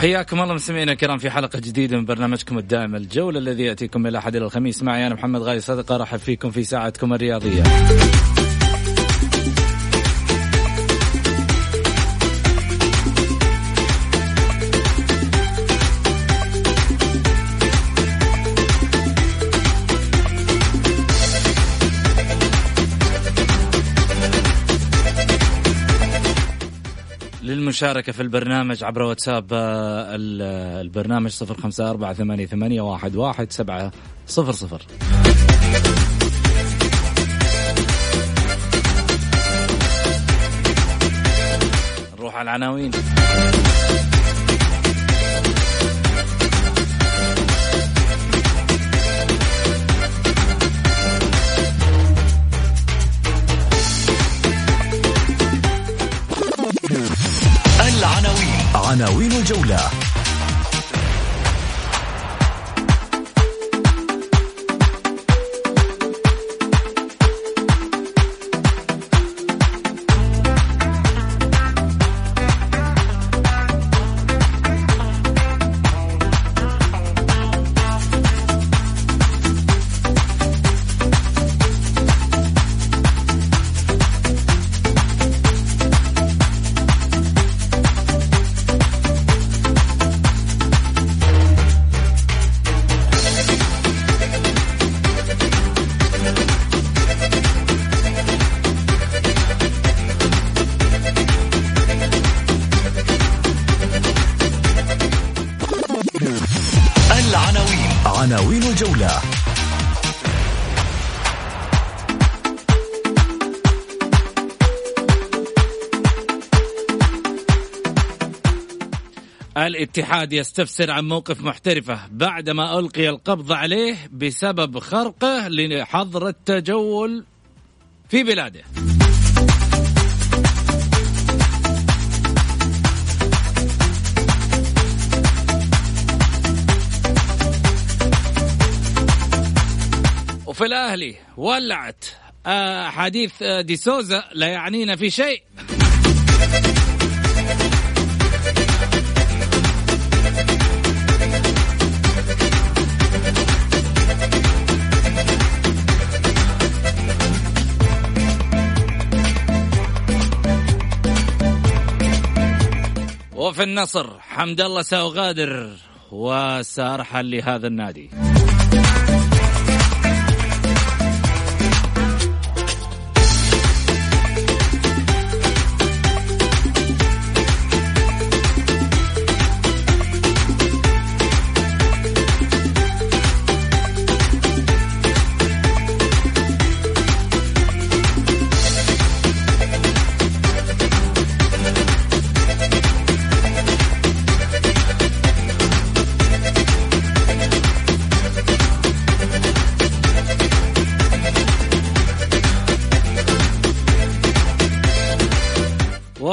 حياكم الله مستمعينا الكرام في حلقة جديدة من برنامجكم الدائم الجولة الذي يأتيكم من الأحد إلى الخميس معي أنا محمد غالي صدقه أرحب فيكم في ساعتكم الرياضية. للمشاركة في البرنامج عبر واتساب آه، ال- البرنامج صفر خمسة أربعة ثمانية, ثمانية واحد, واحد سبعة صفر صفر. نروح على العناوين. عناوين الجولة. الاتحاد يستفسر عن موقف محترفة بعدما ألقي القبض عليه بسبب خرقه لحظر التجول في بلاده. وفي الأهلي ولعت آه، حديث آه، دي سوزا لا يعنينا في شيء. وفي النصر. حمد الله سأغادر وسأرحل لهذا النادي.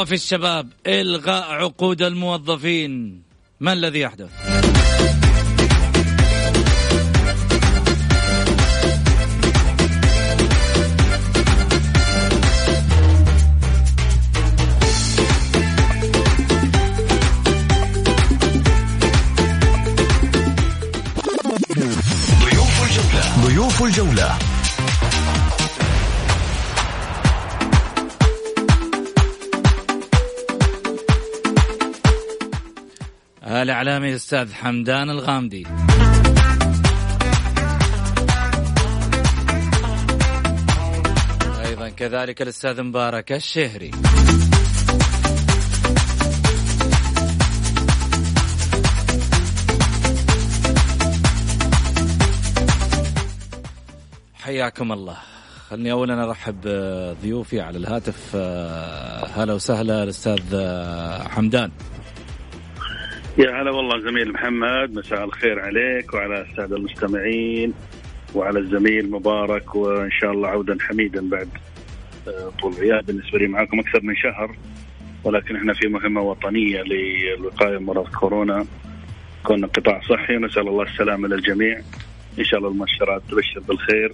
وفي الشباب إلغاء عقود الموظفين. ما الذي يحدث؟ ضيوف الجولة. الإعلامي الأستاذ حمدان الغامدي. أيضا كذلك الأستاذ مبارك الشهري. حياكم الله. خلني اولا أرحب بضيوفي على الهاتف. آه، هلا وسهلا الأستاذ آه، حمدان. يا هلا والله زميل محمد مساء الخير عليك وعلى الساده المستمعين وعلى الزميل مبارك وإن شاء الله عودا حميدا بعد آه، طول غياب بالنسبة لي معكم أكثر من شهر. ولكن إحنا في مهمة وطنية للوقايه من مرض كورونا. كنا قطاع صحي ونسال الله السلامة للجميع. إن شاء الله المؤشرات تبشر بالخير.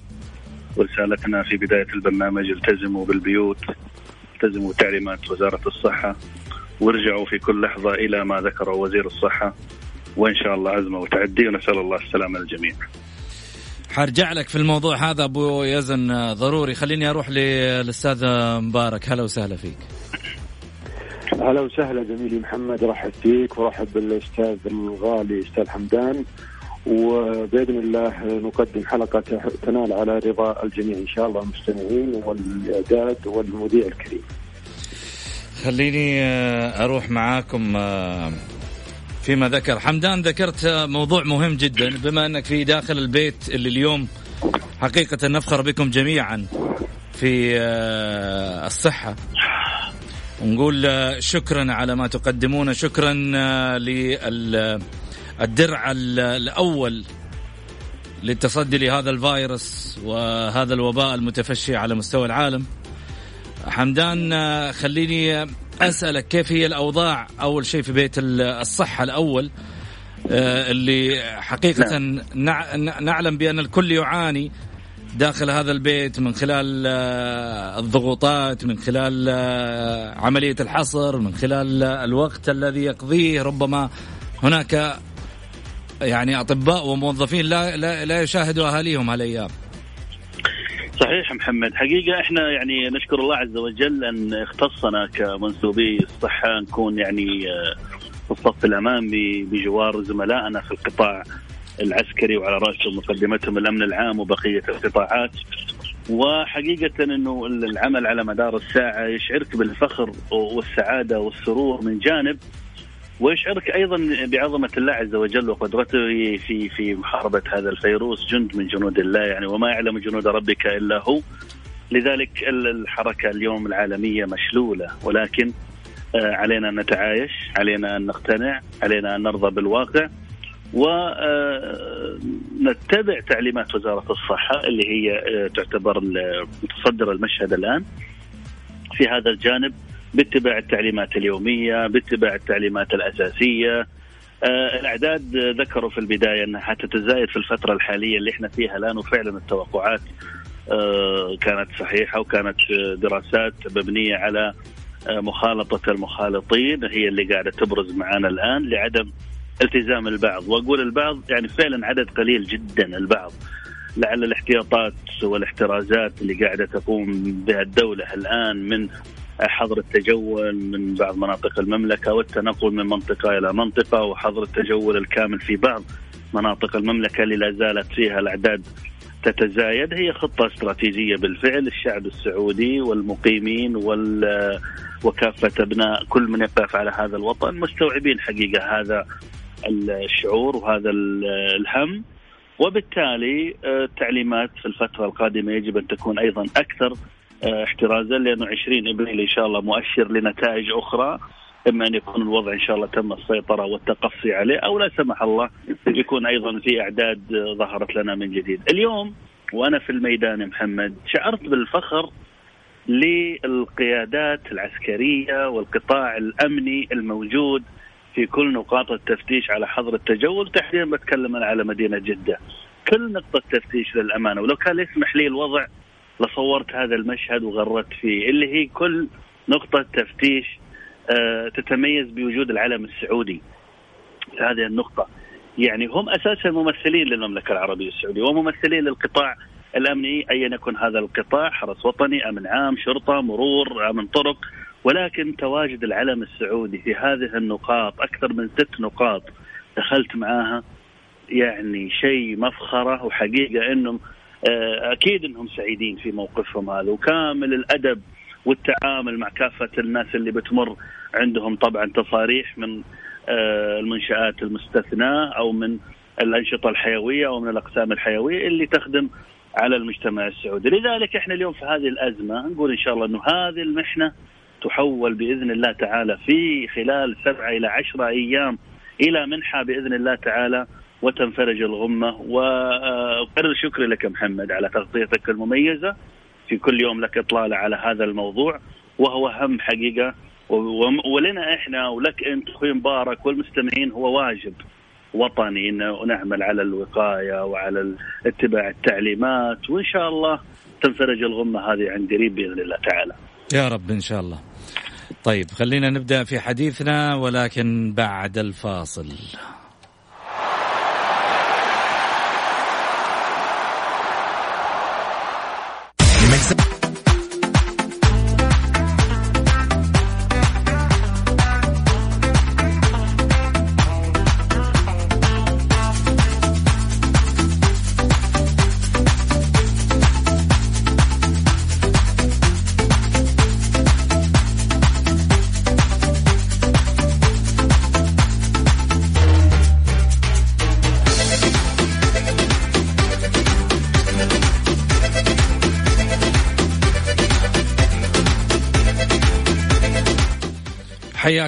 ورسالتنا في بداية البرنامج التزموا بالبيوت التزموا تعليمات وزارة الصحة. وارجعوا في كل لحظة إلى ما ذكره وزير الصحة. وإن شاء الله عزمة وتعدي ونسأل الله السلامة للجميع. حرجع لك في الموضوع هذا أبو يزن ضروري. خليني أروح للأستاذ مبارك. هلا وسهلا فيك. أهلا وسهلا زميلي محمد رحب فيك ورحب بالأستاذ الغالي أستاذ حمدان. وبإذن الله نقدم حلقة تنال على رضا الجميع إن شاء الله المستمعين والإعداد والمذيع الكريم. خليني آه، أروح معاكم آه، فيما ذكر. حمدان ذكرت موضوع مهم جدا. بما أنك في داخل البيت اللي اليوم حقيقة نفخر بكم جميعا في آه، الصحة ونقول شكرا على ما تقدمون. شكرا للدرع الأول للتصدي لهذا الفيروس وهذا الوباء المتفشي على مستوى العالم. حمدان آه، خليني أسألك كيف هي الأوضاع؟ أول شيء في بيت الصحة الأول آه، اللي حقيقة نعم. نعلم بأن الكل يعاني داخل هذا البيت من خلال آه، الضغوطات من خلال عملية الحصر من خلال الوقت الذي يقضيه. ربما هناك يعني أطباء وموظفين لا لا, لا يشاهدوا أهاليهم هالايام. صحيح محمد. حقيقة إحنا يعني نشكر الله عز وجل أن اختصنا كمنسوبي الصحة نكون يعني آه، في الصف الامامي بجوار زملائنا في القطاع العسكري وعلى رأسهم مقدمتهم الأمن العام وبقية القطاعات. وحقيقة إنه العمل على مدار الساعة يشعرك بالفخر والسعادة والسرور من جانب ويشعرك أيضا بعظمة الله عز وجل وقدرته في في محاربة هذا الفيروس جند من جنود الله يعني وما يعلم جنود ربك إلا هو. لذلك الحركة اليوم العالمية مشلولة ولكن آه، علينا أن نتعايش، علينا أن نقتنع، علينا أن نرضى بالواقع ونتبع آه، تعليمات وزارة الصحة اللي هي آه، تعتبر متصدر المشهد الآن. في هذا الجانب باتباع التعليمات اليومية باتباع التعليمات الأساسية. آه الأعداد ذكروا في البداية أنها حتتزايد في الفترة الحالية اللي إحنا فيها الآن وفعلا التوقعات آه كانت صحيحة وكانت دراسات مبنية على آه مخالطة المخالطين هي اللي قاعدة تبرز معنا الآن لعدم التزام البعض. وأقول البعض يعني فعلا عدد قليل جدا البعض. لعل الاحتياطات والاحترازات اللي قاعدة تقوم بها الدولة الآن من حظر التجول من بعض مناطق المملكة والتنقل من منطقة إلى منطقة وحظر التجول الكامل في بعض مناطق المملكة اللي لا زالت فيها الأعداد تتزايد. هي خطة استراتيجية بالفعل. الشعب السعودي والمقيمين وال وكافة أبناء كل من يقف على هذا الوطن مستوعبين حقيقة هذا الشعور وهذا الهم. وبالتالي التعليمات في الفترة القادمة يجب أن تكون أيضا أكثر آه، احترازا لأنه 20 إبريل إن شاء الله مؤشر لنتائج أخرى إما أن يكون الوضع إن شاء الله تم السيطرة والتقصي عليه أو لا سمح الله يكون أيضا في إعداد ظهرت لنا من جديد. اليوم وأنا في الميدان محمد شعرت بالفخر للقيادات العسكرية والقطاع الأمني الموجود في كل نقاط التفتيش على حظر التجول تحديدا بتكلم أنا على مدينة جدة كل نقطة تفتيش للأمانة ولو كان يسمح لي الوضع لصورت هذا المشهد وغردت فيه اللي هي كل نقطة تفتيش آه، تتميز بوجود العلم السعودي في هذه النقطة. يعني هم أساسا ممثلين للمملكة العربية السعودية وممثلين للقطاع الأمني أيا يكن هذا القطاع حرس وطني أمن عام شرطة مرور أمن طرق. ولكن تواجد العلم السعودي في هذه النقاط أكثر من ست نقاط دخلت معاها يعني شيء مفخرة وحقيقة أنهم آه، أكيد أنهم سعيدين في موقفهم هذا وكامل الأدب والتعامل مع كافة الناس اللي بتمر عندهم طبعا تصاريح من آه، المنشآت المستثناة أو من الأنشطة الحيوية أو من الأقسام الحيوية اللي تخدم على المجتمع السعودي. لذلك إحنا اليوم في هذه الأزمة نقول إن شاء الله أنه هذه المحنة تحول بإذن الله تعالى في خلال سبعة إلى عشرة أيام إلى منحة بإذن الله تعالى وتنفرج الغمة. وأكرر شكري لك محمد على تغطيتك المميزة. في كل يوم لك إطلالة على هذا الموضوع. وهو هم حقيقة. ولنا إحنا ولك أنت أخوي مبارك والمستمعين هو واجب وطني نعمل على الوقاية وعلى اتباع التعليمات. وإن شاء الله تنفرج الغمة هذه عن قريب بإذن الله تعالى. يا رب إن شاء الله. طيب خلينا نبدأ في حديثنا ولكن بعد الفاصل.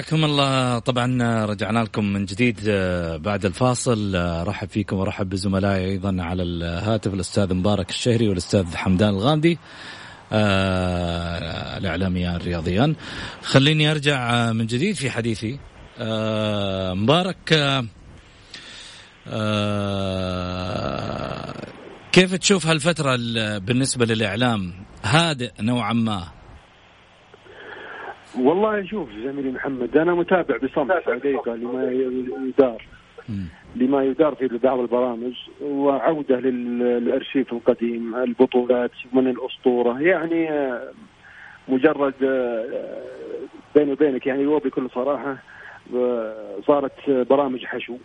حياكم الله. طبعا رجعنا لكم من جديد آه، بعد الفاصل. آه، رحب فيكم ورحب بزملائي أيضا على الهاتف الأستاذ مبارك الشهري والأستاذ حمدان الغامدي آه الاعلاميان الرياضيان. خليني أرجع من جديد في حديثي. مبارك كيف تشوف هالفترة بالنسبة للإعلام؟ هادئ نوعا ما. والله شوف زميلي محمد أنا متابع بصمت حقيقه لما يدار. لما يدار في بعض البرامج وعودة للأرشيف القديم البطولات من الأسطورة يعني آه، مجرد آه، بيني وبينك يعني وبكل صراحة آه، صارت برامج حشو.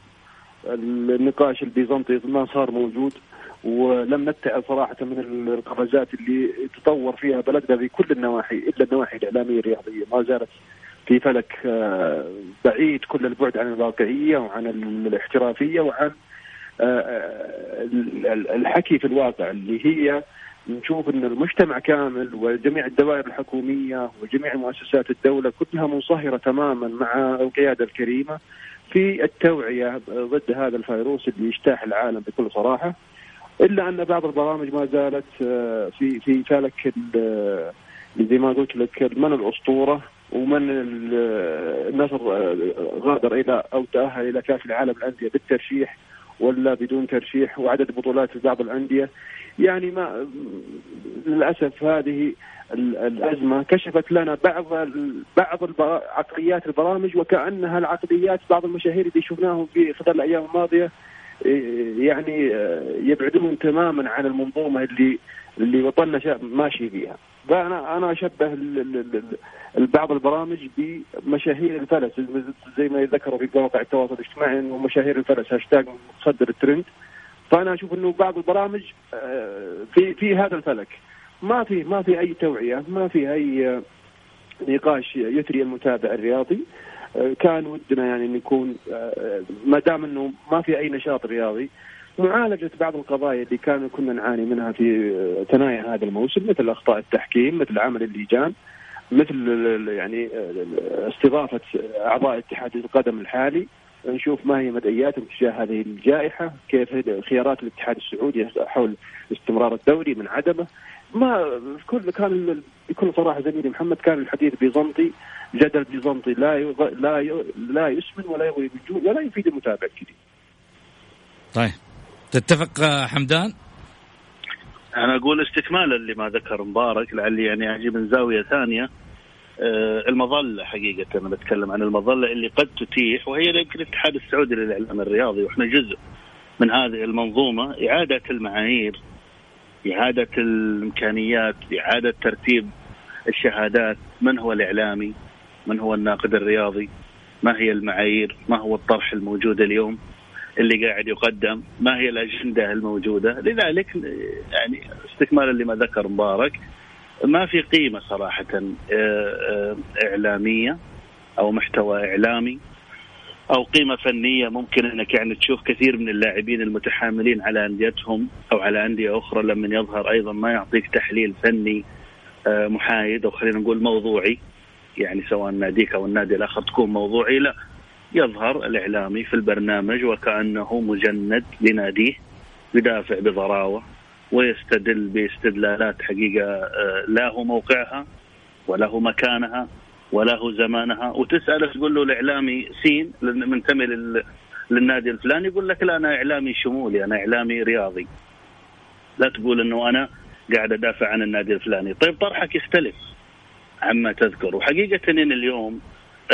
النقاش البيزنطي ما صار موجود. ولم نتعظ صراحة من القفزات اللي تطور فيها بلدنا في كل النواحي إلا النواحي الإعلامية الرياضية. ما زالت في فلك آه، بعيد كل البعد عن الواقعية وعن الاحترافية وعن آه، آه، الحكي في الواقع اللي هي نشوف إن المجتمع كامل وجميع الدوائر الحكومية وجميع مؤسسات الدولة كلها منصهرة تماما مع القيادة الكريمة في التوعية ضد هذا الفيروس اللي يجتاح العالم بكل صراحة. إلا أن بعض البرامج ما زالت آه، في في فلك زي ما قلت لك من الأسطورة ومن النصر آه، غادر إلى أو تأهل إلى كأس العالم الانديه بالترشيح ولا بدون ترشيح وعدد بطولات بعض الأندية. يعني ما للأسف هذه الأزمة كشفت لنا بعض بعض عقليات البرامج وكأنها العقليات بعض المشاهير اللي شفناهم في خلال الأيام الماضية. يعني يبعدون تماما عن المنظومة اللي اللي وطننا ماشي فيها. فأنا أنا أشبه بعض البرامج بمشاهير الفلس زي ما ذكروا في مواقع التواصل الاجتماعي إنه مشاهير الفلس هاشتاج متصدر الترند. فأنا أشوف إنه بعض البرامج آه، في في هذا الفلك. ما في ما في أي توعية ما في أي نقاش يثري المتابع الرياضي. كان ودنا يعني إن يكون آه، ما دام إنه ما في أي نشاط رياضي معالجة بعض القضايا اللي كانوا كنا نعاني منها في آه، ثنايا هذا الموسم مثل أخطاء التحكيم مثل عمل اللجان مثل يعني آه، استضافة أعضاء اتحاد القدم الحالي. نشوف ما هي مدعياتهم تجاه هذه الجائحة، كيف خيارات الاتحاد السعودي حول استمرار الدوري من عدمه، ما كل كان بكل صراحة زميلي محمد كان الحديث بيزنطي جدل بيزنطي. لا يغ... لا ي... لا يسمن ولا يغوي بالجوع ولا يفيد المتابع كذي. طيب. تتفق حمدان؟ أنا أقول استكمالا لما ذكر مبارك لعلي يعني أجي من زاوية ثانية. آه، المظلة حقيقة أنا بتكلم عن المظلة اللي قد تتيح وهي يمكن الاتحاد السعودي للإعلام الرياضي وإحنا جزء من هذه المنظومة. إعادة المعايير إعادة الإمكانيات إعادة ترتيب الشهادات. من هو الإعلامي؟ من هو الناقد الرياضي؟ ما هي المعايير؟ ما هو الطرح الموجود اليوم اللي قاعد يقدم؟ ما هي الأجندة الموجودة؟ لذلك يعني استكمالا لما ذكر مبارك ما في قيمة صراحة آه، آه، إعلامية أو محتوى إعلامي. أو قيمة فنية ممكن إنك يعني تشوف كثير من اللاعبين المتحاملين على أنديتهم أو على أندية أخرى لما يظهر أيضا ما يعطيك تحليل فني آه، محايد أو خلينا نقول موضوعي. يعني سواء ناديك أو النادي الآخر تكون موضوعي لا. يظهر الإعلامي في البرنامج وكأنه مجند لناديه يدافع بضراوة ويستدل باستدلالات حقيقة آه، لا هو موقعها ولا هو مكانها. ولا هو زمانها. وتسأله تقول له الإعلامي سين منتمي للنادي الفلاني يقول لك لا أنا إعلامي شمولي أنا إعلامي رياضي. لا تقول إنه أنا قاعد أدافع عن النادي الفلاني. طيب طرحك يختلف عما تذكر. وحقيقة إن اليوم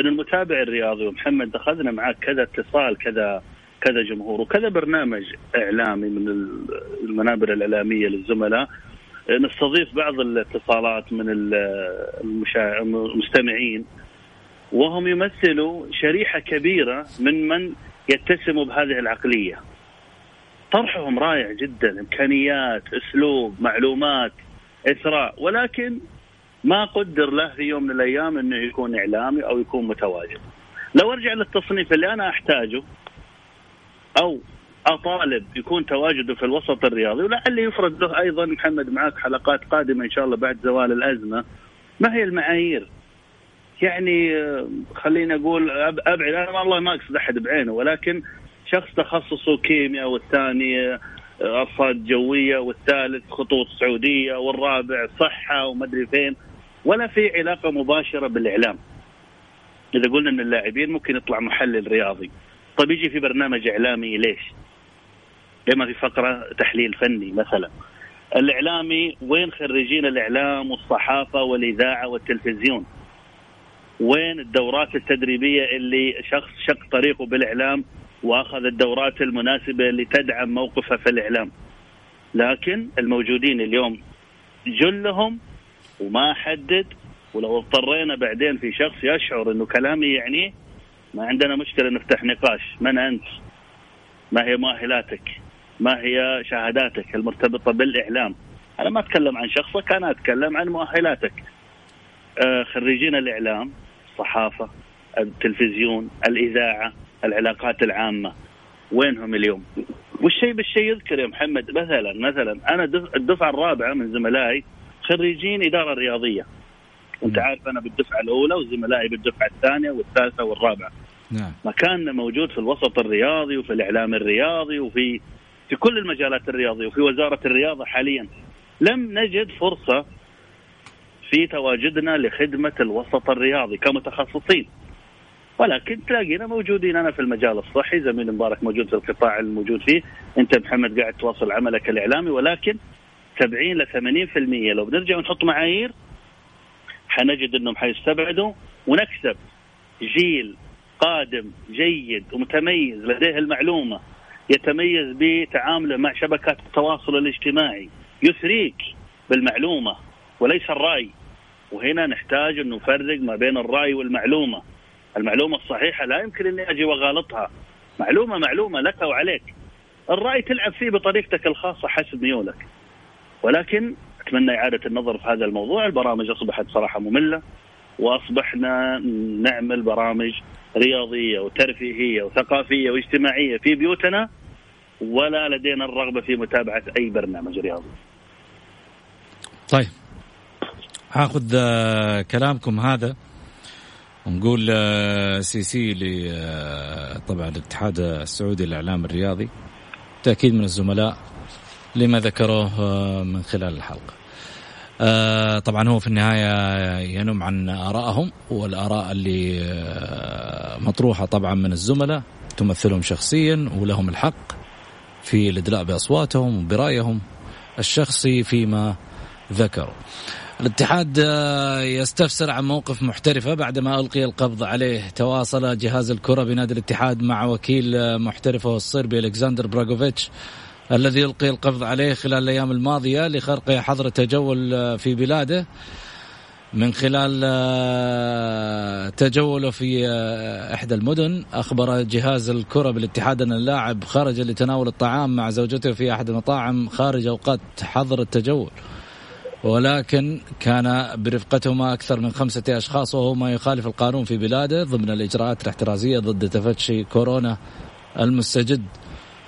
إن المتابع الرياضي ومحمد أخذنا معك كذا اتصال كذا كذا جمهور وكذا برنامج إعلامي من المنابر الإعلامية للزملاء. نستضيف بعض الاتصالات من المستمعين وهم يمثلوا شريحة كبيرة من من يتسموا بهذه العقلية. طرحهم رائع جدا، إمكانيات، أسلوب، معلومات، إثراء، ولكن ما قدر له في يوم من الأيام إنه يكون إعلامي أو يكون متواجد. لو أرجع للتصنيف اللي أنا أحتاجه أو أطالب يكون تواجده في الوسط الرياضي ولعل يفرض له أيضا محمد معك حلقات قادمة إن شاء الله بعد زوال الأزمة ما هي المعايير؟ يعني آه، خليني أقول أبعد أنا والله ما أقصد أحد بعينه ولكن شخص تخصصه كيمياء والثاني آه، أرصاد جوية والثالث خطوط سعودية والرابع صحة ومدري فين ولا في علاقة مباشرة بالإعلام. إذا قلنا إن اللاعبين ممكن يطلع محلل رياضي. طيب يجي في برنامج إعلامي ليش؟ لما في فقرة تحليل فني مثلا. الإعلامي وين خريجين الإعلام والصحافة والإذاعة والتلفزيون؟ وين الدورات التدريبية اللي شخص شق طريقه بالإعلام وأخذ الدورات المناسبة اللي تدعم موقفه في الإعلام. لكن الموجودين اليوم جلهم وما حدد ولو اضطرينا بعدين في شخص يشعر إنه كلامي يعنيه ما عندنا مشكلة نفتح نقاش من أنت؟ ما هي مؤهلاتك؟ ما هي شهاداتك المرتبطة بالإعلام؟ أنا ما أتكلم عن شخصك أنا أتكلم عن مؤهلاتك. آه خريجين الإعلام، الصحافة، التلفزيون، الإذاعة، العلاقات العامة وينهم اليوم؟ والشيء بالشيء يذكر يا محمد مثلا مثلا أنا الدفعة الرابعة من زملائي خريجين إدارة رياضية. وانت عارف أنا بالدفعة الأولى وزملائي بالدفعة الثانية والثالثة والرابعة. نعم. مكاننا موجود في الوسط الرياضي وفي الإعلام الرياضي وفي في كل المجالات الرياضية وفي وزارة الرياضة حاليا. لم نجد فرصة في تواجدنا لخدمة الوسط الرياضي كمتخصصين. ولكن تلاقينا موجودين. أنا في المجال الصحي زميل مبارك موجود في القطاع الموجود فيه. أنت محمد قاعد تواصل عملك الإعلامي ولكن 70 ل 80% لو بنرجع ونحط معايير حنجد إنهم حيستبعدوا. ونكسب جيل قادم جيد ومتميز لديه المعلومة. يتميز بتعامله مع شبكات التواصل الاجتماعي. يثريك بالمعلومة وليس الرأي. وهنا نحتاج أن نفرق ما بين الرأي والمعلومة. المعلومة الصحيحة لا يمكن أني أجي وأغالطها. معلومة معلومة لك وعليك. الرأي تلعب فيه بطريقتك الخاصة حسب ميولك. ولكن أتمنى إعادة النظر في هذا الموضوع، البرامج أصبحت صراحة مملة. وأصبحنا نعمل برامج رياضية وترفيهية وثقافية واجتماعية في بيوتنا. ولا لدينا الرغبة في متابعة أي برنامج رياضي. طيب هاخذ آه، كلامكم هذا ونقول آه، سي سي ل آه، طبعا الاتحاد السعودي للإعلام الرياضي تأكيد من الزملاء لما ذكروه من خلال الحلقة. آه طبعا هو في النهاية ينم عن آرائهم والآراء اللي آه مطروحة طبعا من الزملاء تمثلهم شخصيا ولهم الحق في الإدلاء بأصواتهم وبرأيهم الشخصي فيما ذكروا. الاتحاد آه، يستفسر عن موقف محترفة بعدما ألقي القبض عليه. تواصل جهاز الكرة بنادي الاتحاد مع وكيل آه، محترفه الصربي ألكسندر براغوفيتش الذي يلقي القبض عليه خلال الأيام الماضية لخرقه حظر التجول آه، في بلاده. من خلال تجوله في إحدى المدن أخبر جهاز الكرة بالاتحاد أن اللاعب خرج لتناول الطعام مع زوجته في أحد المطاعم خارج أوقات حظر التجول. ولكن كان برفقتهما أكثر من خمسة أشخاص وهو ما يخالف القانون في بلاده ضمن الإجراءات الاحترازية ضد تفشي كورونا المستجد.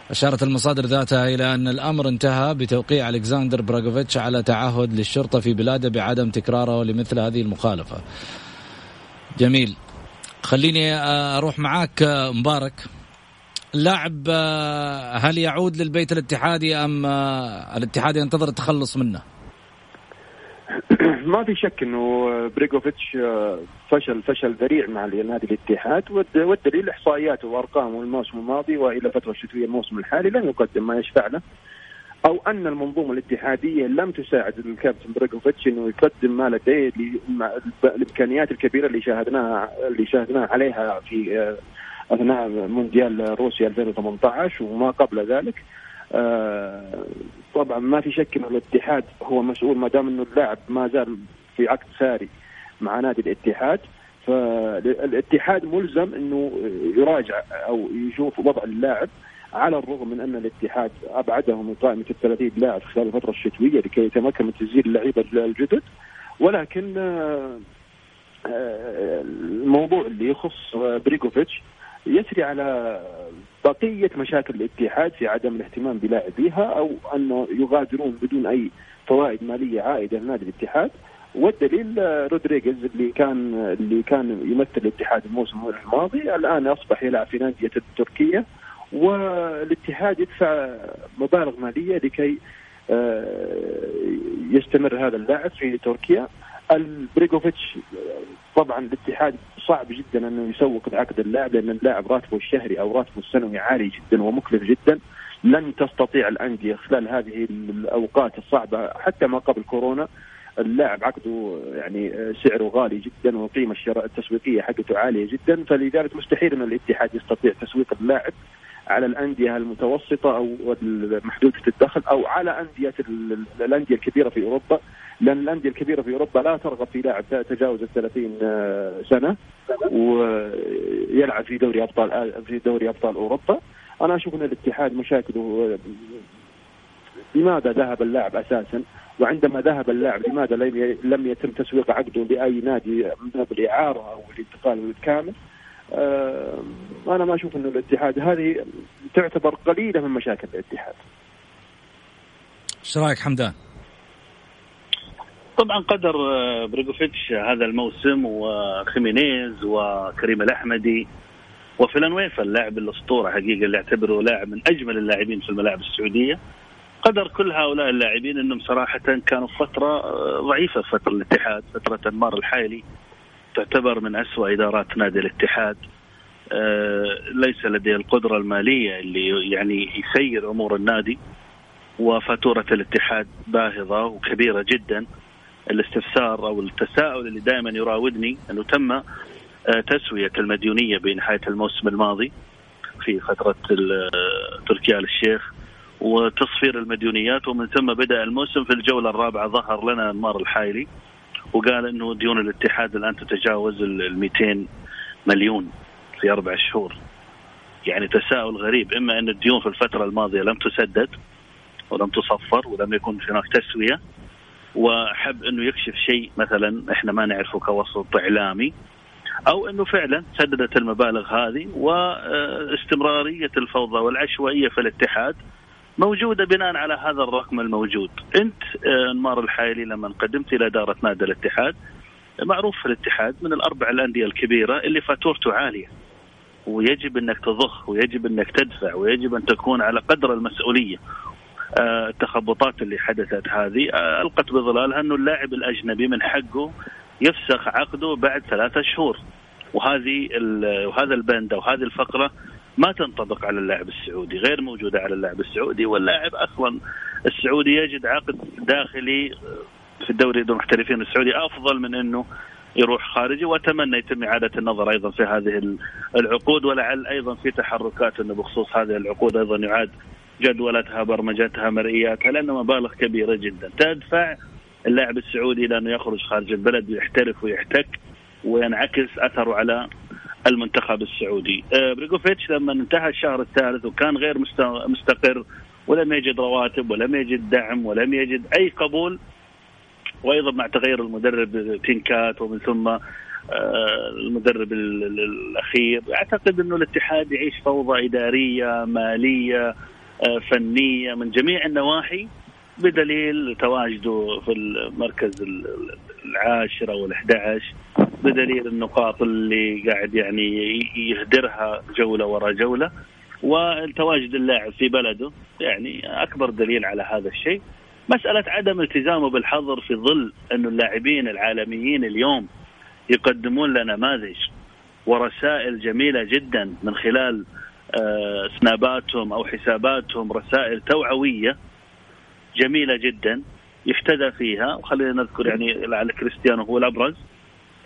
أشارت المصادر ذاتها إلى أن الأمر انتهى بتوقيع ألكسندر براغوفيتش على تعهد للشرطة في بلاده بعدم تكراره لمثل هذه المخالفة. جميل. خليني أروح معاك مبارك. اللاعب هل يعود للبيت الاتحادي أم الاتحاد ينتظر التخلص منه؟ ما في شك إنه بريغوفيتش آه، فشل فشل ذريع مع نادي الاتحاد والدليل إحصائياته وأرقامه الموسم الماضي وإلى فترة الشتويه الموسم الحالي لم يقدم ما يشفع له أو أن المنظومة الاتحادية لم تساعد الكابتن بريغوفيتش إنه يقدم ما لديه الإمكانيات الكبيرة اللي شاهدناها اللي شاهدناها عليها في آه، أثناء مونديال روسيا 2018 وما قبل ذلك. طبعا ما في شك ان الاتحاد هو مسؤول ما دام إنه اللاعب ما زال في عقد ساري مع نادي الاتحاد فالاتحاد ملزم إنه يراجع أو يشوف وضع اللاعب على الرغم من أن الاتحاد ابعده من قائمة ال 30 لاعب خلال الفترة الشتوية لكي يتمكن من تسجيل اللعيبة الجدد. ولكن آه، آه، الموضوع اللي يخص بريكوفيتش يسري على بقية مشاكل الاتحاد في عدم الاهتمام بلاعبيها أو أنه يغادرون بدون أي فوائد مالية عائدة لنادي الاتحاد. والدليل رودريغيز اللي كان اللي كان يمثل الاتحاد الموسم الماضي الآن أصبح يلعب في نادية التركيه والاتحاد يدفع مبالغ مالية لكي آه، يستمر هذا اللاعب في تركيا. البريغوفيتش طبعا الاتحاد صعب جدا أنه يسوق العقد اللاعب لأن اللاعب راتبه الشهري أو راتبه السنوي عالي جدا ومكلف جدا. لن تستطيع الأندية خلال هذه الأوقات الصعبة حتى ما قبل كورونا اللاعب عقده يعني سعره غالي جدا والقيمه التسويقية حقته عالية جدا. فلذلك مستحيل أن الاتحاد يستطيع تسويق اللاعب على الأندية المتوسطة أو محدوده الدخل أو على أندية الأندية الكبيرة في أوروبا. لأن الأندية الكبيرة في أوروبا لا ترغب في لاعب تجاوز ال 30 آه، سنة ويلعب في دوري أبطال آه، في دوري أبطال أوروبا أنا أشوف أن الاتحاد مشاكله آه، لماذا ذهب اللاعب أساسا وعندما ذهب اللاعب لماذا لم يتم تسويق عقده لأي نادي من بالاعاره أو الانتقال بالكامل أنا ما أشوف انه الاتحاد هذه تعتبر قليلة من مشاكل الاتحاد. إيش رأيك حمدان؟ طبعا قدر آه، بريغوفيتش هذا الموسم وخيمينيز وكريم الأحمدي وفلانويفا اللاعب الأسطورة حقيقة اللي أعتبره لاعب من أجمل اللاعبين في الملاعب السعودية. قدر كل هؤلاء اللاعبين إنهم صراحة كانوا فترة آه، ضعيفة في فترة الاتحاد فترة أنمار الحائلي تعتبر من أسوأ إدارات نادي الاتحاد. آه، ليس لديه القدرة المالية اللي يعني يسير أمور النادي. وفاتورة الاتحاد باهظة وكبيرة جدا. الاستفسار أو التساؤل اللي دائما يراودني أنه تم آه، تسوية المديونيه بنهايه الموسم الماضي في فترة تركيا الشيخ وتصفير المديونيات ومن ثم بدأ الموسم في الجولة الرابعة ظهر لنا أنمار الحايلي وقال إنه ديون الاتحاد الآن تتجاوز ال 200 مليون في أربع شهور. يعني تساؤل غريب إما إن الديون في الفترة الماضية لم تسدد ولم تصفر ولم يكن هناك تسوية وحب أنه يكشف شيء مثلا إحنا ما نعرفه كوسط إعلامي أو أنه فعلا سددت المبالغ هذه واستمرارية الفوضى والعشوائية في الاتحاد موجودة بناء على هذا الرقم الموجود. أنت آه، أنمار الحايلي لما قدمت إلى إدارة نادي الاتحاد معروف في الاتحاد من الأربع الأندية الكبيرة اللي فاتورته عالية. ويجب أنك تضخ ويجب أنك تدفع ويجب أن تكون على قدر المسؤولية التخبطات اللي حدثت هذه ألقت بظلالها أنه اللاعب الأجنبي من حقه يفسخ عقده بعد ثلاثة شهور. وهذه وهذا البند أو هذه الفقرة ما تنطبق على اللاعب السعودي غير موجودة على اللاعب السعودي. واللاعب أصلا السعودي يجد عقد داخلي في الدوري المحترفين السعودي أفضل من أنه يروح خارجي. وأتمنى يتم إعادة النظر أيضا في هذه العقود ولعل أيضا في تحركات أنه بخصوص هذه العقود أيضا يعاد جدولتها برمجتها مرئياتها لأنه مبالغ كبيرة جدا تدفع اللاعب السعودي إلى انه يخرج خارج البلد ويحترف ويحتك وينعكس أثره على المنتخب السعودي. آه، بريغوفيتش لما انتهى الشهر الثالث وكان غير مستقر ولم يجد رواتب ولم يجد دعم ولم يجد أي قبول وأيضا مع تغير المدرب تينكات ومن ثم آه، المدرب الأخير أعتقد إنه الاتحاد يعيش فوضى إدارية مالية فنية من جميع النواحي بدليل تواجده في المركز العاشر أو ال11 بدليل النقاط اللي قاعد يعني يهدرها جولة ورا جولة وتواجد اللاعب في بلده يعني أكبر دليل على هذا الشيء. مسألة عدم التزامه بالحظر في ظل انه اللاعبين العالميين اليوم يقدمون لنا نماذج ورسائل جميلة جدا من خلال آه، سناباتهم أو حساباتهم رسائل توعوية جميلة جدا يفتدى فيها. وخلينا نذكر يعني لعل كريستيانو هو الأبرز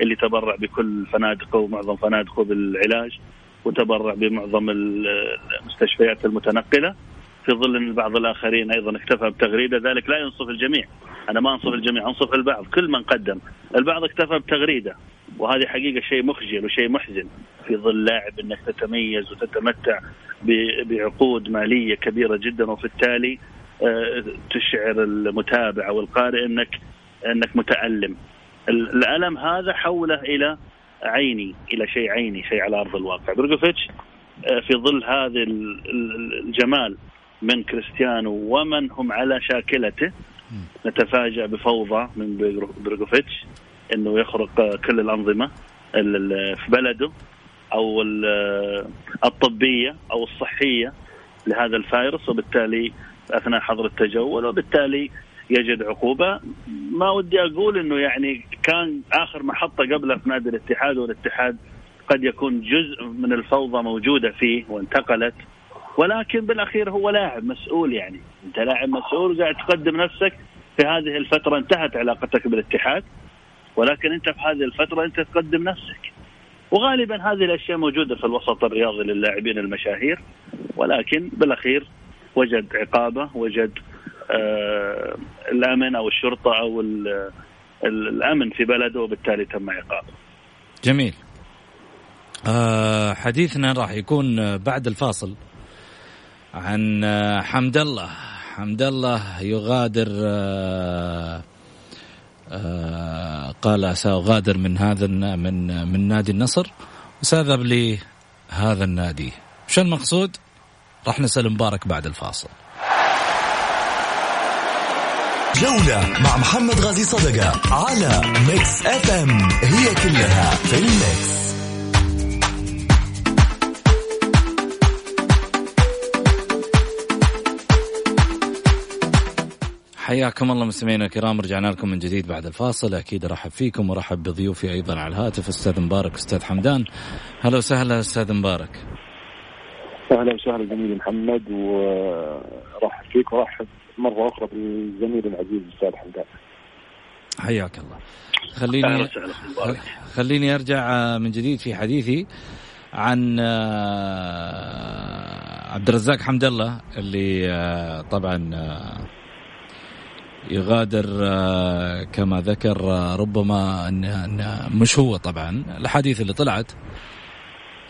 اللي تبرع بكل فنادقه ومعظم فنادقه بالعلاج وتبرع بمعظم المستشفيات المتنقلة. في ظل أن بعض الآخرين أيضا اكتفى بتغريدة ذلك لا ينصف الجميع. أنا ما أنصف الجميع أنصف البعض كل من قدم. البعض اكتفى بتغريدة وهذه حقيقة شيء مخجل وشيء محزن. في ظل لاعب إنك تتميز وتتمتع بعقود مالية كبيرة جدا وبالتالي آه، تشعر المتابع أو القارئ انك إنك متألم. الألم هذا حوله إلى عيني إلى شيء عيني شيء على أرض الواقع. بروجوفيتش آه، في ظل هذا الجمال من كريستيانو ومن هم على شاكلته. نتفاجأ بفوضى من بروجوفيتش إنه يخرق كل الأنظمة في بلده أو الطبية أو الصحية لهذا الفيروس وبالتالي أثناء حظر التجول وبالتالي يجد عقوبة. ما ودي أقول إنه يعني كان آخر محطة قبله في نادي الاتحاد والاتحاد قد يكون جزء من الفوضى موجودة فيه وانتقلت. ولكن بالأخير هو لاعب مسؤول يعني. أنت لاعب مسؤول قاعد تقدم نفسك في هذه الفترة انتهت علاقتك بالاتحاد. ولكن أنت في هذه الفترة أنت تقدم نفسك. وغالبا هذه الأشياء موجودة في الوسط الرياضي للاعبين المشاهير. ولكن بالأخير وجد عقابة وجد آه الأمن أو الشرطة أو الأمن في بلده وبالتالي تم عقابه. جميل. آه حديثنا راح يكون بعد الفاصل. عن آه، حمد الله. حمد الله يغادر آه آه قال سأغادر من هذا من من نادي النصر وسأذهب لهذا النادي. شو المقصود؟ راح نسأل مبارك بعد الفاصل. جولة مع محمد غازي صدقة على Mix FM هي كلها في ال Mix حياكم الله مستمعينا الكرام رجعنا لكم من جديد بعد الفاصل. أكيد أرحب فيكم وأرحب بضيوفي أيضا على الهاتف. أستاذ مبارك أستاذ حمدان. هلا وسهلا أستاذ مبارك. أهلا وسهلا زميلي محمد ورحب فيك ورحب مرة أخرى بالزميل العزيز الاستاذ حمدان. حياك الله. خليني خليني أرجع من جديد في حديثي عن آه، عبد الرزاق حمد الله اللي آه، طبعا آه، يغادر كما ذكر ربما أن مش هو طبعا الأحاديث اللي طلعت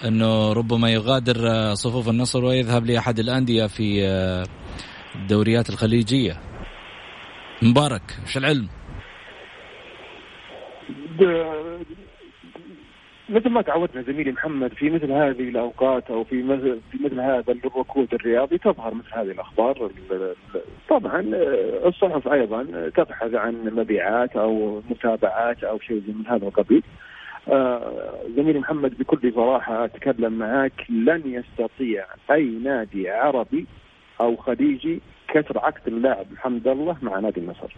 أنه ربما يغادر صفوف النصر ويذهب لأحد الأندية في الدوريات الخليجية مبارك إيش العلم؟ مثل ما تعودنا زميلي محمد في مثل هذه الأوقات أو في مثل في مثل هذا الركود الرياضي تظهر مثل هذه الأخبار. طبعا الصحف أيضا تبحث عن مبيعات أو متابعات أو شيء من هذا القبيل. آه زميلي محمد بكل صراحة أتكلم معك لن يستطيع أي نادي عربي أو خليجي كسر عقد اللاعب محمد الله مع نادي النصر.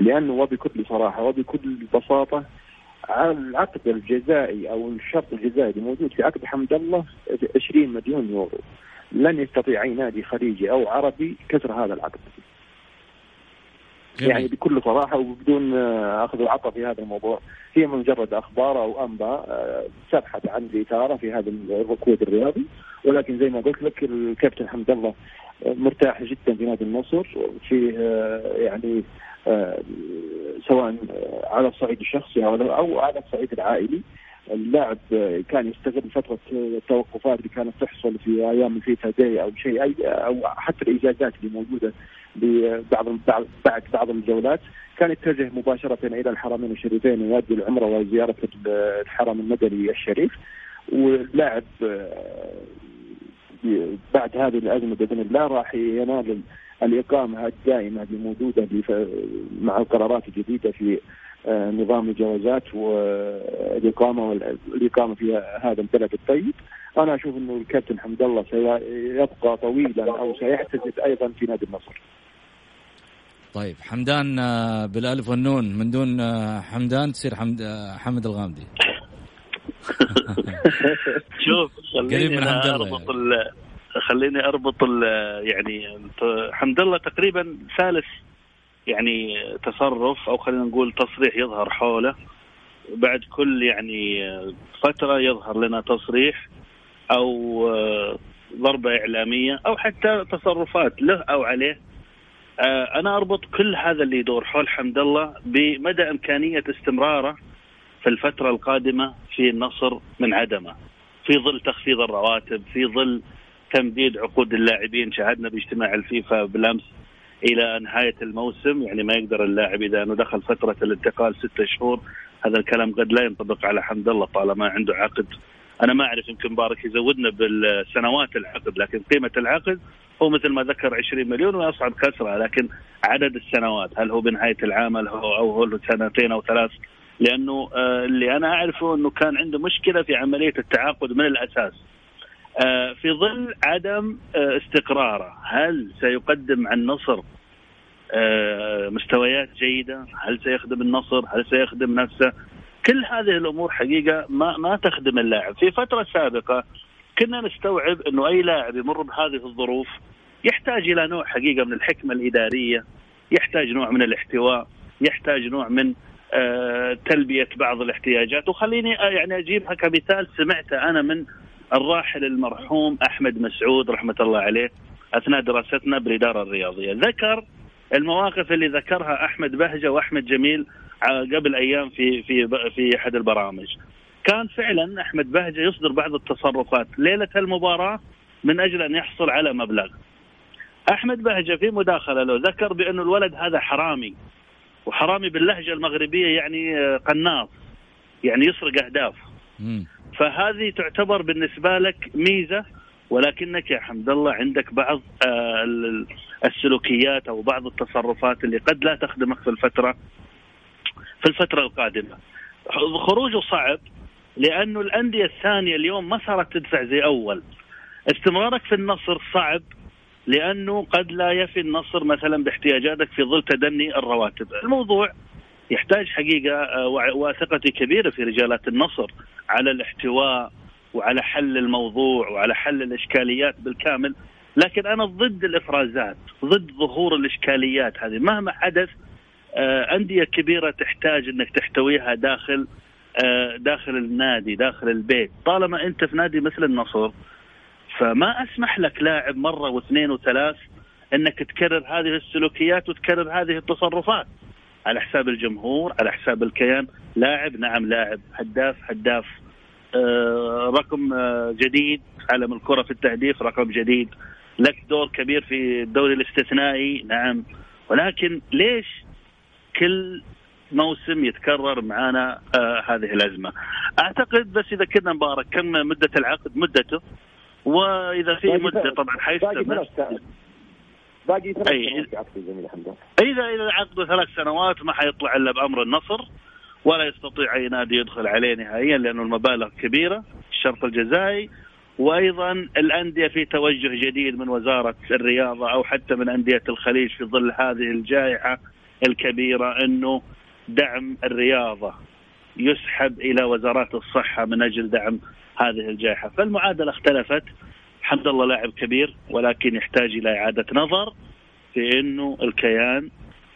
لأنه وبكل صراحة وبكل بساطة العقد الجزائي أو الشرط الجزائي اللي موجود في عقد حمد الله 20 مليون يورو. لن يستطيع أي نادي خليجي أو عربي كسر هذا العقد. جميل. يعني بكل صراحة وبدون أخذ وعطاء في هذا الموضوع. هي مجرد أخبار أو أنباء آه، تبحث عن الاثاره في هذا الركود الرياضي. ولكن زي ما قلت لك الكابتن حمد الله مرتاح جدا في نادي النصر في آه، يعني سواء على الصعيد الشخصي أو على الصعيد العائلي. اللاعب كان يستغل فترة التوقفات اللي كانت تحصل في أيام الفيفا داي أو شيء أي أو حتى الاجازات اللي موجودة ببعض بعد بعض الجولات. كان يتجه مباشرة إلى الحرمين الشريفين ويؤدي العمرة وزيارة الحرم المدني الشريف. واللاعب بعد هذه الأزمة بإذن الله راح ينال الإقامة الدائمة اللي موجوده مع القرارات الجديده في آه، نظام الجوازات والإقامة والإقامة في هذا البلد الطيب أنا أشوف إنه الكابتن حمد الله سيبقى طويلا أو سيعتزل أيضا في نادي النصر. طيب حمدان آه، بالالف والنون من دون آه، حمدان تصير حمد حمد الغامدي. شوف خليني أنا أربط يعني. خليني أربط يعني حمد الله تقريبا ثالث يعني تصرف أو خلينا نقول تصريح يظهر حوله. بعد كل يعني فترة يظهر لنا تصريح أو ضربة إعلامية أو حتى تصرفات له أو عليه. أنا أربط كل هذا اللي يدور حول حمد الله بمدى إمكانية استمراره في الفترة القادمة في النصر من عدمه في ظل تخفيض الرواتب في ظل تمديد عقود اللاعبين شاهدنا باجتماع الفيفا بالأمس إلى نهاية الموسم. يعني ما يقدر اللاعب إذا أنه دخل فترة الانتقال ستة شهور. هذا الكلام قد لا ينطبق على حمد الله طالما عنده عقد. أنا ما أعرف يمكن مبارك يزودنا بالسنوات العقد لكن قيمة العقد هو مثل ما ذكر 20 مليون ويصعب كسرة لكن عدد السنوات هل هو بنهاية العام هو أو هو سنتين أو ثلاث؟ لأنه آه، اللي أنا أعرفه أنه كان عنده مشكلة في عملية التعاقد من الأساس. في ظل عدم آه، استقراره هل سيقدم عن النصر مستويات جيدة؟ هل سيخدم النصر؟ هل سيخدم نفسه؟ كل هذه الأمور حقيقة ما ما تخدم اللاعب، في فترة سابقة كنا نستوعب إنه أي لاعب يمر بهذه الظروف يحتاج إلى نوع حقيقة من الحكمة الإدارية، يحتاج نوع من الاحتواء، يحتاج نوع من آه، تلبية بعض الاحتياجات وخليني آه، يعني أجيبها كمثال سمعته أنا من الراحل المرحوم أحمد مسعود رحمة الله عليه أثناء دراستنا بالإدارة الرياضية. ذكر المواقف اللي ذكرها أحمد بهجة وأحمد جميل قبل أيام في في في أحد البرامج. كان فعلا أحمد بهجة يصدر بعض التصرفات ليلة المباراة من أجل أن يحصل على مبلغ. أحمد بهجة في مداخلة له ذكر بانه الولد هذا حرامي وحرامي باللهجة المغربية يعني آه، قناص يعني يسرق أهداف. فهذه تعتبر بالنسبة لك ميزة ولكنك يا حمد الله عندك بعض آه، السلوكيات أو بعض التصرفات اللي قد لا تخدمك في الفترة في الفترة القادمة. خروجه صعب لأنه الأندية الثانية اليوم ما صارت تدفع زي أول. استمرارك في النصر صعب لأنه قد لا يفي النصر مثلا باحتياجاتك في ظل تدني الرواتب، الموضوع يحتاج حقيقة آه، وثقتي كبيرة في رجالات النصر على الاحتواء وعلى حل الموضوع وعلى حل الإشكاليات بالكامل، لكن أنا ضد الإفرازات، ضد ظهور الإشكاليات هذه. مهما حدث آه، أندية كبيرة تحتاج إنك تحتويها داخل آه، داخل النادي داخل البيت. طالما أنت في نادي مثل النصر فما أسمح لك لاعب مرة واثنين وثلاث إنك تكرر هذه السلوكيات وتكرر هذه التصرفات. على حساب الجمهور على حساب الكيان. لاعب نعم لاعب. هداف هداف. آه رقم آه جديد. عالم الكرة في التهديف رقم جديد. لك دور كبير في الدوري الاستثنائي نعم. ولكن ليش كل موسم يتكرر معانا آه هذه الأزمة؟ أعتقد بس إذا كنا مبارك كم مدة العقد؟ مدته. وإذا في مدة طبعا حيستمر. باقي ثلاث سنوات جميل اذا إذا عقده ثلاث سنوات ما حيطلع إلا بأمر النصر ولا يستطيع أي نادي يدخل عليه نهائيا لأنه المبالغ كبيرة الشرط الجزائي وأيضا الأندية في توجه جديد من وزارة الرياضة أو حتى من أندية الخليج في ظل هذه الجائحة الكبيرة إنه دعم الرياضة يسحب إلى وزارات الصحة من أجل دعم هذه الجائحة، فالمعادلة اختلفت. حمد الله لاعب كبير ولكن يحتاج إلى إعادة نظر في إنه الكيان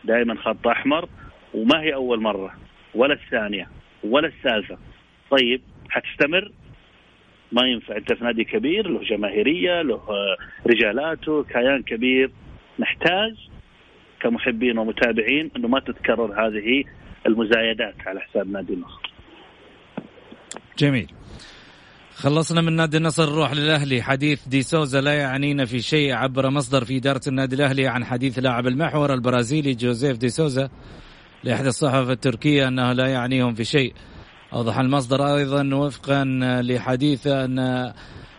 دائما خط أحمر وما هي أول مرة ولا الثانية ولا الثالثة. طيب حتستمر ما ينفع أنت في نادي كبير له جماهيرية له رجالاته كيان كبير نحتاج كمحبين ومتابعين إنه ما تتكرر هذه المزايدات على حساب نادي النصر. جميل. خلصنا من نادي النصر نروح للأهلي. حديث دي سوزا لا يعنينا في شيء عبر مصدر في إدارة النادي الأهلي عن حديث لاعب المحور البرازيلي جوزيف دي سوزا لإحدى الصحف التركية أنه لا يعنيهم في شيء. أوضح المصدر أيضا وفقا لحديث أن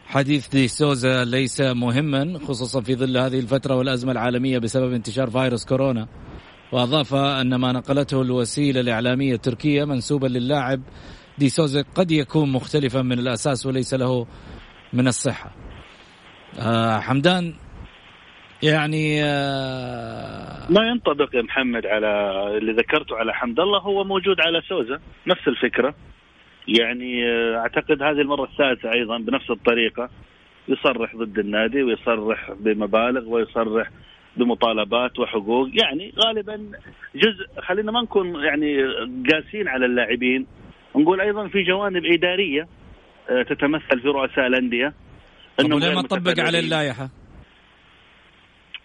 حديث دي سوزا ليس مهما خصوصا في ظل هذه الفترة والأزمة العالمية بسبب انتشار فيروس كورونا. وأضاف أن ما نقلته الوسيلة الإعلامية التركية منسوبا للاعب دي سوزا قد يكون مختلفا من الأساس وليس له من الصحة. آه حمدان يعني آه ما ينطبق يا محمد على اللي ذكرته على حمد الله هو موجود على سوزا نفس الفكرة. يعني آه أعتقد هذه المرة الثالثة أيضا بنفس الطريقة. يصرح ضد النادي ويصرح بمبالغ ويصرح بمطالبات وحقوق. يعني غالبا جزء خلينا ما نكون يعني قاسين على اللاعبين. نقول أيضا في جوانب إدارية آه، تتمثل في رؤساء الأندية. انه لما طبق على اللائحة؟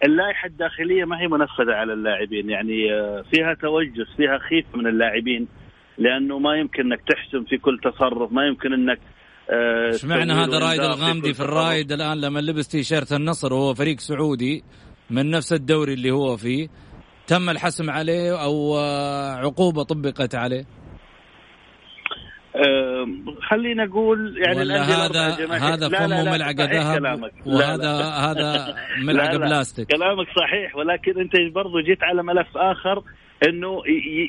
اللائحة الداخلية ما هي منفذة على اللاعبين يعني آه، فيها توجس فيها خيف من اللاعبين لأنه ما يمكن إنك تحسم في كل تصرف ما يمكن إنك آه، معنى هذا رايد الغامدي في الرايد الآن لما لبس تيشيرت النصر وهو فريق سعودي من نفس الدوري اللي هو فيه تم الحسم عليه أو عقوبة طبقت عليه؟ خلينا نقول يعني ولا هذا هذا فمه ملعقة ذهب وهذا هذا ملعقة بلاستيك كلامك صحيح ولكن أنت برضو جيت على ملف آخر إنه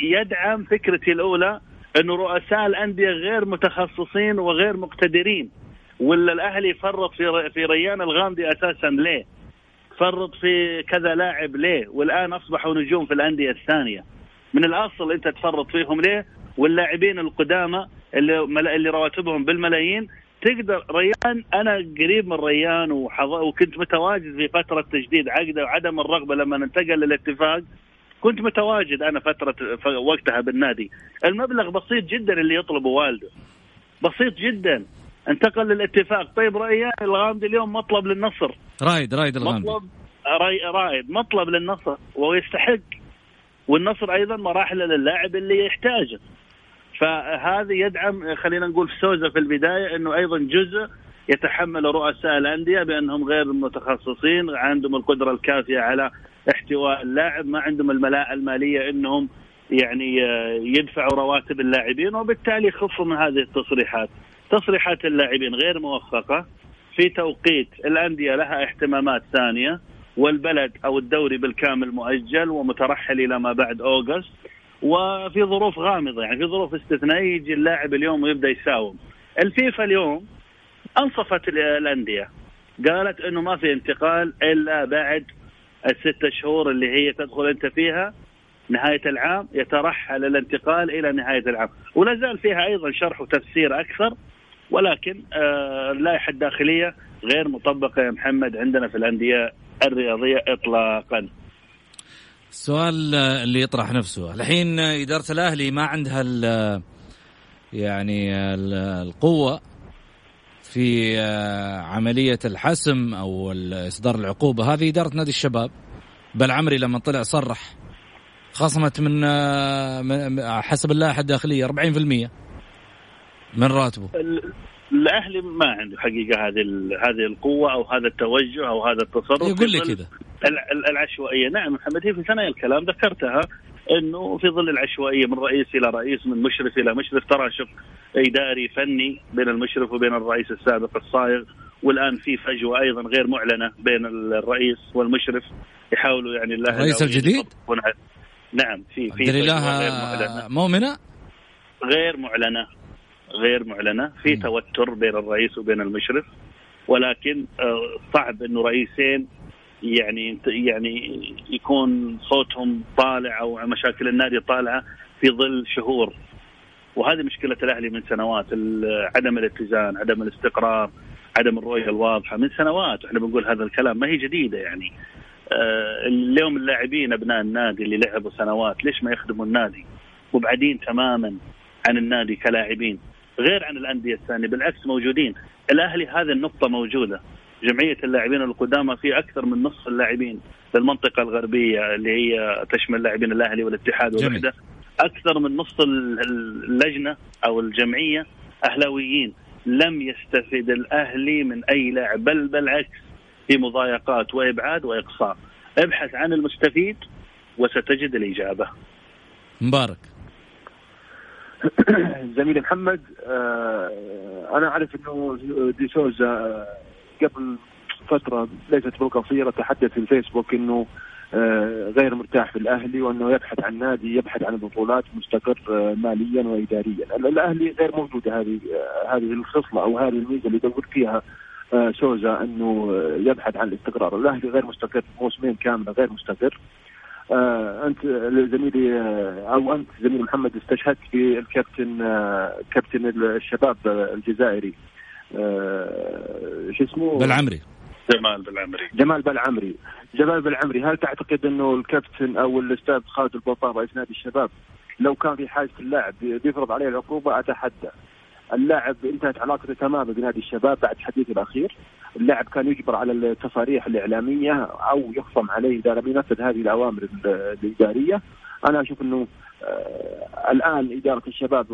يدعم فكرتي الأولى إنه رؤساء الأندية غير متخصصين وغير مقتدرين ولا الأهلي فرط في في ريان الغامدي أساسا ليه؟ فرط في كذا لاعب ليه؟ والآن أصبحوا نجوم في الأندية الثانية. من الأصل أنت تفرط فيهم ليه؟ واللاعبين القدامى اللي اللي رواتبهم بالملايين تقدر ريان أنا قريب من ريان وكنت متواجد في فترة تجديد عقده وعدم الرغبة لما انتقل للاتفاق. كنت متواجد أنا فترة وقتها بالنادي. المبلغ بسيط جدا اللي يطلبه والده. بسيط جدا. انتقل للاتفاق. طيب ريان الغامدي اليوم مطلب للنصر. رايد رايد الغامدي مطلب رايد. مطلب للنصر. ويستحق. والنصر أيضا مراحل للاعب اللي يحتاجه. فهذا يدعم خلينا نقول سوزا في البداية إنه أيضا جزء يتحمل رؤساء الأندية بأنهم غير متخصصين عندهم القدرة الكافية على احتواء اللاعب ما عندهم الملاءه المالية إنهم يعني يدفعوا رواتب اللاعبين وبالتالي يخفوا من هذه التصريحات. تصريحات اللاعبين غير موفقة في توقيت الأندية لها اهتمامات ثانية والبلد أو الدوري بالكامل مؤجل ومترحل إلى ما بعد أوغست. وفي ظروف غامضة يعني في ظروف استثنائية يجي اللاعب اليوم ويبدأ يساوم. الفيفا اليوم أنصفت الأندية قالت إنه ما في انتقال إلا بعد الست شهور اللي هي تدخل أنت فيها نهاية العام يترحل الانتقال إلى نهاية العام ولا زال فيها أيضا شرح وتفسير أكثر ولكن آه اللائحة الداخلية غير مطبقة يا محمد عندنا في الأندية الرياضية اطلاقا. السؤال اللي يطرح نفسه. الحين إدارة الأهلي ما عندها ال يعني ال القوة في عملية الحسم أو إصدار العقوبة. هذه إدارة نادي الشباب. بل عمري لما طلع صرح خصمت من حسب اللائحة الداخلية 40% من راتبه. الأهلي ما عنده حقيقة هذه هذه القوة أو هذا التوجه أو هذا التصرف. يقول لي كذا. العشوائية. نعم محمد هي في ثنايا الكلام ذكرتها إنه في ظل العشوائية من رئيس إلى رئيس من مشرف إلى مشرف تراشق إداري فني بين المشرف وبين الرئيس السابق الصايغ والآن في فجوة أيضا غير معلنة بين الرئيس والمشرف يحاولوا يعني الله الرئيس الجديد؟ نعم في في غير معلنة. مؤمنة؟ غير معلنة غير معلنة. في توتر بين الرئيس وبين المشرف ولكن آه، صعب إنه رئيسين يعني يعني يكون صوتهم طالع أو مشاكل النادي طالعة في ظل شهور. وهذه مشكلة الأهلي من سنوات عدم الاتزان عدم الاستقرار عدم الرؤية الواضحة. من سنوات إحنا بنقول هذا الكلام ما هي جديدة يعني. آه، اليوم اللاعبين أبناء النادي اللي لعبوا سنوات ليش ما يخدموا النادي؟ مبعدين تماما عن النادي كلاعبين. غير عن الأندية الثانية بالعكس موجودين. الأهلي هذه النقطة موجودة. جمعية اللاعبين القدامى في أكثر من نصف اللاعبين للمنطقه الغربية اللي هي تشمل لاعبين الأهلي والاتحاد والوحده أكثر من نصف اللجنة أو الجمعية أهلاويين. لم يستفد الأهلي من أي لاعب بل بالعكس في مضايقات وإبعاد وإقصاء. ابحث عن المستفيد وستجد الإجابة. مبارك. زميلي محمد آه، أنا أعرف إنه دي سوزا آه، قبل فترة ليست بالقصيره تحدث في الفيسبوك إنه آه، غير مرتاح في الأهلي وإنه يبحث عن نادي يبحث عن بطولات مستقر ماليا واداريا، الأهلي غير موجوده هذه هذه الخصلة أو هذه الميزة اللي يدور فيها سوزا إنه يبحث عن الاستقرار، الأهلي غير مستقر موسمين كاملة غير مستقر. آه أنت زميلي آه أو أنت زميلي محمد استشهدت في الكابتن آه كابتن الشباب الجزائري. آه شو اسمه؟ بالعمري. جمال بالعمري. جمال بالعمري. جمال بالعمري هل تعتقد إنه الكابتن أو الأستاذ خالد البطار رئيس نادي الشباب لو كان في حاجة اللاعب بيفرض عليه العقوبة أتحدى. اللاعب انتهت علاقته تماما بنادي الشباب بعد حديثه الأخير. اللاعب كان يجبر على التصاريح الإعلامية أو يخصم عليه إذا لم ينفذ هذه الأوامر الاداريه أنا أشوف إنه آه الآن إدارة الشباب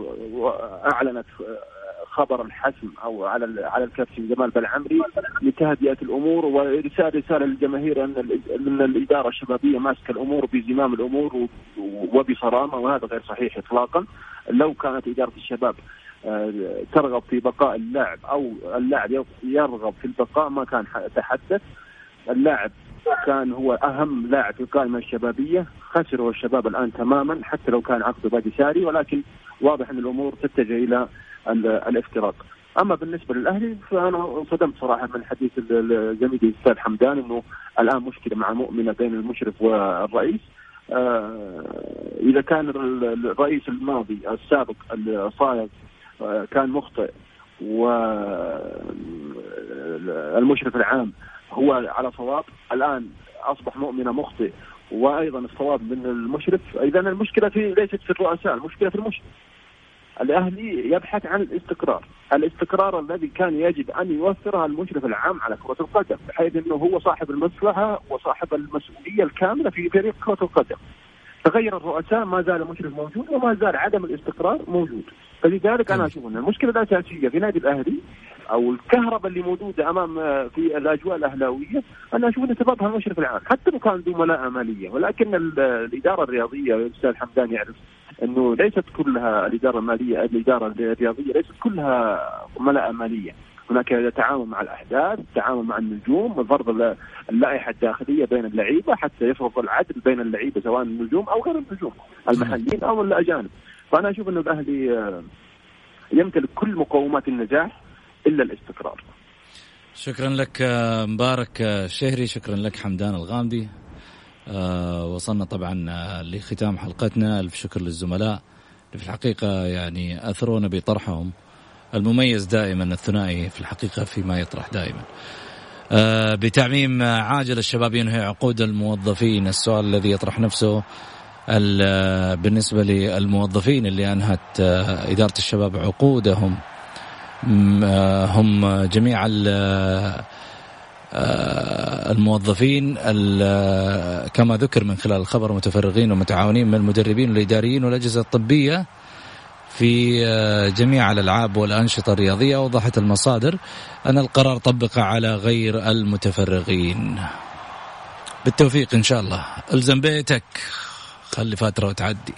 أعلنت خبر الحسم أو على على الكابتن جمال بالعمري لتهدئة الأمور وارسال رسالة للجماهير أن أن الإدارة الشبابية ماسكة الأمور بزمام الأمور وبصرامة وهذا غير صحيح اطلاقا. لو كانت إدارة الشباب ترغب في بقاء اللاعب أو اللاعب يرغب في البقاء ما كان تحدث. اللاعب كان هو أهم لاعب في القائمة الشبابية. خسروا الشباب الآن تماما حتى لو كان عقده باقي ساري ولكن واضح أن الأمور تتجه إلى الافتراق. أما بالنسبة للأهلي فأنا انصدمت صراحة من حديث زميلي الأستاذ حمدان إنه الآن مشكلة مع مؤمنة بين المشرف والرئيس. آه إذا كان الرئيس الماضي السابق الصايغ كان مخطئ والمشرف العام هو على صواب الآن أصبح مؤمنة مخطئ وأيضا الصواب من المشرف. اذا المشكلة في ليست في الرؤساء المشكلة في المشرف. الأهلي يبحث عن الاستقرار، الاستقرار الذي كان يجب أن يوفرها المشرف العام على كرة القدم، بحيث إنه هو صاحب المصلحه وصاحب المسؤولية الكاملة في فريق كرة القدم. تغير الرؤساء ما زال المشرف موجود وما زال عدم الاستقرار موجود. فلذلك أنا أشوف أن المشكلة الاساسيه في نادي الأهلي. أو الكهرباء اللي موجودة أمام آه، في الأجواء الأهلاوية أنا أشوف ان سببها المشرف العام حتى لو كان ذو ملاءة مالية. ولكن الإدارة الرياضية الأستاذ حمدان يعرف إنه ليست كلها الإدارة المالية الإدارة الرياضية ليست كلها ملاءة مالية. هناك تعاون مع الأحداث، تعاون مع النجوم، فرض اللائحة الداخلية بين اللعيبة حتى يفرض العدل بين اللعيبة سواء النجوم أو غير النجوم، المحليين أو الأجانب. فأنا أشوف إنه الأهلي آه، يمتلك كل مقومات النجاح. إلا الاستقرار. شكرا لك آه، مبارك آه، الشهري، شكرا لك حمدان الغامدي. وصلنا طبعا لختام حلقتنا، ألف شكر للزملاء في الحقيقة يعني اثرونا بطرحهم. المميز دائما الثنائي في الحقيقة فيما يطرح دائما آه، بتعميم عاجل الشباب ينهي عقود الموظفين السؤال الذي يطرح نفسه بالنسبة للموظفين اللي أنهت آه، إدارة الشباب عقودهم آه، هم جميع الموظفين كما ذكر من خلال الخبر متفرغين ومتعاونين من المدربين والإداريين والأجهزة الطبية في آه، جميع الألعاب والأنشطة الرياضية أوضحت المصادر أن القرار طبق على غير المتفرغين. بالتوفيق إن شاء الله، ألزم بيتك خلي فتره وتعدي.